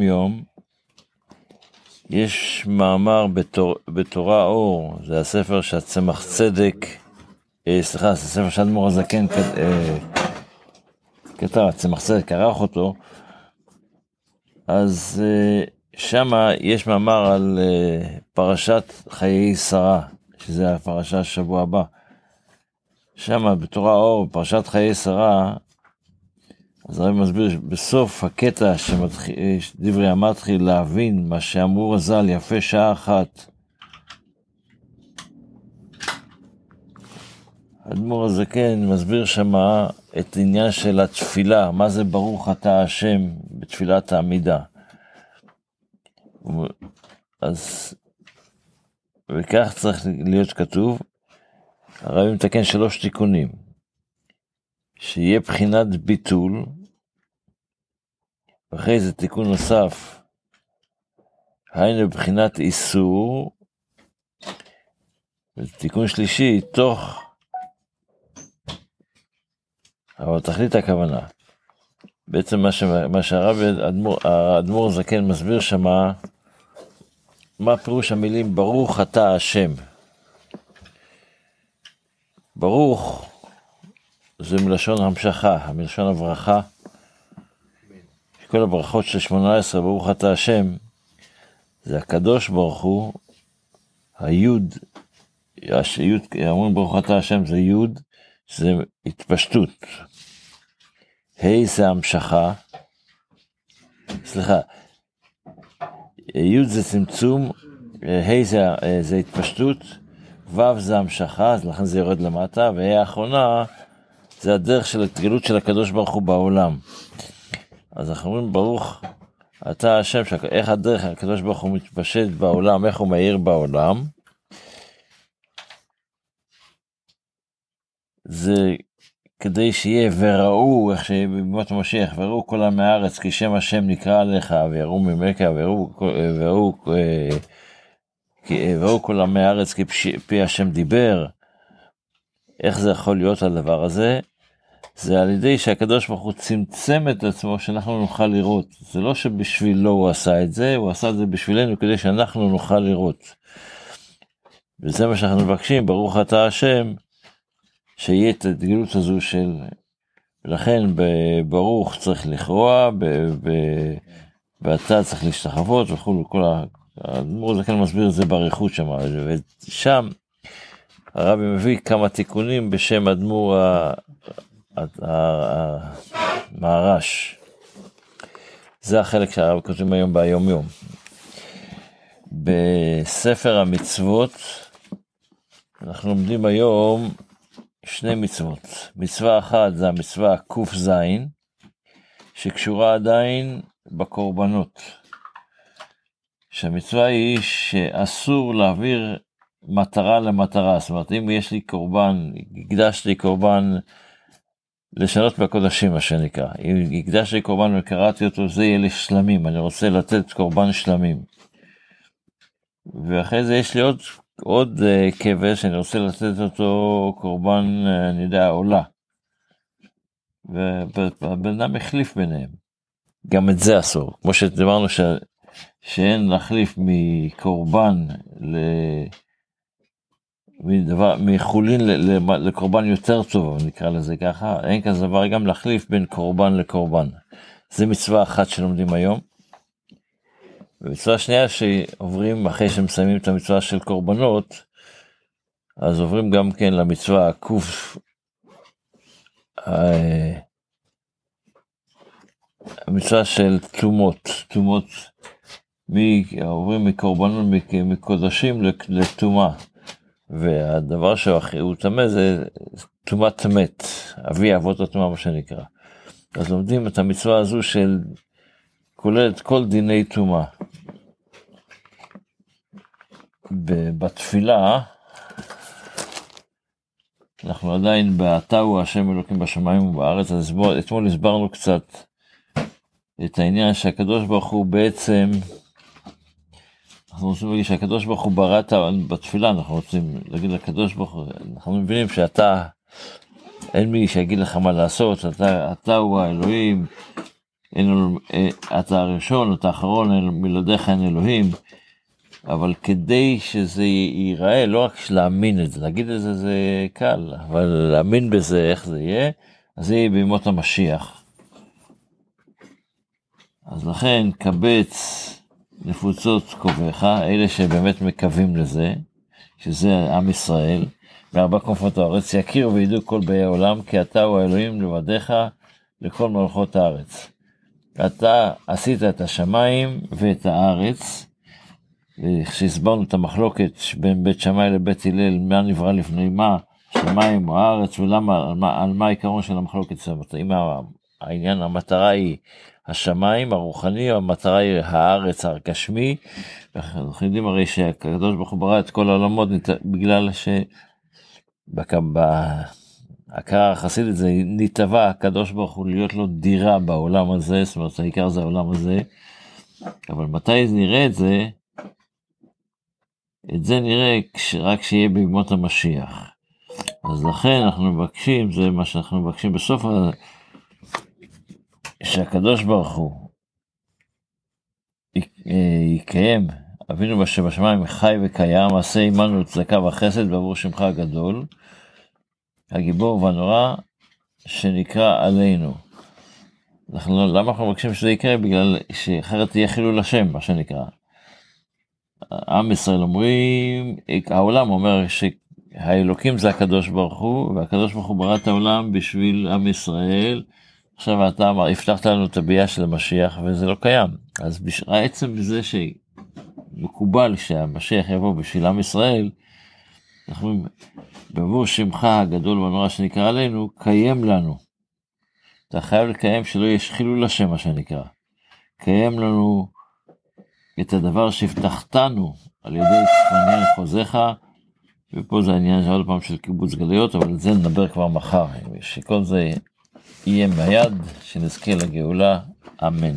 יום יש מאמר בתור, בתורה אור, זה הספר שהצמח צדק, אה, סליחה, זה ספר שאדמו"ר הזקן אה, כתב, הצמח צדק ערך אותו, אז אה, שמה יש מאמר על אה, פרשת חיי שרה, שזה הפרשה השבוע הבא. שמה בתורה אור, פרשת חיי שרה, אז הרב מסביר בסוף הקטע שדברי המתחיל להבין מה שאמרו רז"ל יפה שעה אחת. האדמו"ר הזקן מסביר שמה את עניין של התפילה, מה זה ברוך אתה השם בתפילת העמידה. אז וכך צריך להיות כתוב, הרב מתקן שלוש תיקונים. שיהיה בחינת ביטול, ואחרי זה תיקון נוסף, היינו בחינת איסור, ותיקון שלישי, תוך, אבל תכלית הכוונה. בעצם מה, ש... מה שהרב האדמו"ר זקן מסביר שמה, מה פירוש המילים ברוך אתה השם. ברוך זה מלשון המשכה, מלשון הברכה. כל הברכות של שמונה עשרה, ברוך אתה השם, זה הקדוש ברוך הוא, היוד, היוד, אומרים ברוך אתה השם זה יוד, זה התפשטות. ה' זה המשכה, סליחה, י' זה צמצום, ה' זה, זה התפשטות, ו' זה המשכה, אז לכן זה יורד למטה, וה' האחרונה זה הדרך של התגלות של הקדוש ברוך הוא בעולם. אז אנחנו אומרים ברוך אתה השם, איך הדרך הקדוש ברוך הוא מתפשט בעולם, איך הוא מאיר בעולם. זה כדי שיהיה וראו, איך שיהיה בימות המשיח, וראו כל עמי הארץ, כי שם השם נקרא עליך, ויראו ממך, וראו, וראו, וראו כל עמי הארץ, כי פי השם דיבר. איך זה יכול להיות הדבר הזה? זה על ידי שהקדוש ברוך הוא צמצם את עצמו שאנחנו נוכל לראות. זה לא שבשבילו הוא עשה את זה, הוא עשה את זה בשבילנו כדי שאנחנו נוכל לראות. וזה מה שאנחנו מבקשים, ברוך אתה השם, שיהיה את הגלות הזו של... ולכן ברוך צריך לכרוע, ואתה צריך להשתחוות וכו', כל ה... האדמו"ר כן מסביר את זה באריכות שם, ושם הרבי מביא כמה תיקונים בשם אדמו"ר המהר"ש. זה החלק שהרב כותבים היום ביום יום. בספר המצוות אנחנו לומדים היום שני מצוות. מצווה אחת זה המצווה ק"ז, שקשורה עדיין בקורבנות. שהמצווה היא שאסור להעביר מטרה למטרה, זאת אומרת אם יש לי קורבן, הקדשתי קורבן לשנות בקודשים מה שנקרא, אם הקדשתי קורבן וקראתי אותו זה יהיה לשלמים, אני רוצה לתת קורבן שלמים. ואחרי זה יש לי עוד, עוד uh, כבש שאני רוצה לתת אותו קורבן, uh, אני יודע, עולה. והבן אדם החליף ביניהם. גם את זה אסור, כמו שדיברנו ש... שאין להחליף מקורבן ל... מדבר, מחולין לקורבן יותר טוב, נקרא לזה ככה, אין כזה דבר גם להחליף בין קורבן לקורבן. זה מצווה אחת שלומדים היום. ומצווה שנייה שעוברים אחרי שמסיימים את המצווה של קורבנות, אז עוברים גם כן למצווה הקוף, המצווה של תומות, תומות, עוברים מקורבנות מקודשים לטומאה. והדבר שהוא טמא זה טומאת מת, אבי אבות הטומאה מה שנקרא. אז לומדים את המצווה הזו של כוללת כל דיני טומאה. בתפילה, אנחנו עדיין ב"אתה הוא השם אלוקים בשמיים ובארץ", אז אתמול הסברנו קצת את העניין שהקדוש ברוך הוא בעצם אנחנו רוצים להגיד שהקדוש ברוך הוא ברא את בתפילה, אנחנו רוצים להגיד לקדוש ברוך הוא, אנחנו מבינים שאתה, אין מי שיגיד לך מה לעשות, אתה, אתה הוא האלוהים, אין, אה, אתה הראשון, אתה האחרון, מלעדיך אין אלוהים, אבל כדי שזה ייראה, לא רק להאמין את זה, להגיד את זה זה קל, אבל להאמין בזה, איך זה יהיה, אז זה יהיה בימות המשיח. אז לכן קבץ נפוצות קובעך, אלה שבאמת מקווים לזה, שזה עם ישראל, מארבע כנפות הארץ, יכירו וידעו כל באי העולם, כי אתה הוא האלוהים לבדיך לכל מלכות הארץ. אתה עשית את השמיים ואת הארץ, כשהסברנו את המחלוקת בין בית שמאי לבית הלל, מה נברא לפני מה, שמיים או הארץ, ולמה, על מה, על מה העיקרון של המחלוקת, זאת אומרת, אם העניין, המטרה היא השמיים הרוחני, המטרה היא הארץ הגשמי, אנחנו יודעים הרי שהקדוש ברוך הוא ברא את כל העולמות בגלל ש... בהכרה החסידית זה נתבע הקדוש ברוך הוא להיות לו דירה בעולם הזה, זאת אומרת העיקר זה העולם הזה, אבל מתי נראה את זה? את זה נראה רק כשיהיה בימות המשיח. אז לכן אנחנו מבקשים, זה מה שאנחנו מבקשים בסוף, שהקדוש ברוך הוא יקיים, אבינו שבשמיים חי וקיים, עשה עמנו צדקה וחסד בעבור שמך הגדול, הגיבור והנורא שנקרא עלינו. אנחנו, למה אנחנו מבקשים שזה יקרה? בגלל שאחרת תהיה חילול השם, מה שנקרא. עם ישראל אומרים, העולם אומר שהאלוקים זה הקדוש ברוך הוא, והקדוש ברוך הוא ברא את העולם בשביל עם ישראל. עכשיו אתה אמר, הבטחת לנו את הביאה של המשיח וזה לא קיים. אז בש... עצם זה שמקובל שהמשיח יבוא בשביל עם ישראל, אנחנו אומרים, בעבור שמך הגדול והנורא שנקרא עלינו, קיים לנו. אתה חייב לקיים שלא יש חילול השם מה שנקרא. קיים לנו את הדבר שהבטחתנו על ידי צפניה לחוזיך, ופה זה העניין עוד פעם של קיבוץ גלויות, אבל על זה נדבר כבר מחר, שכל זה יהיה מהיד, שנזכה לגאולה, אמן.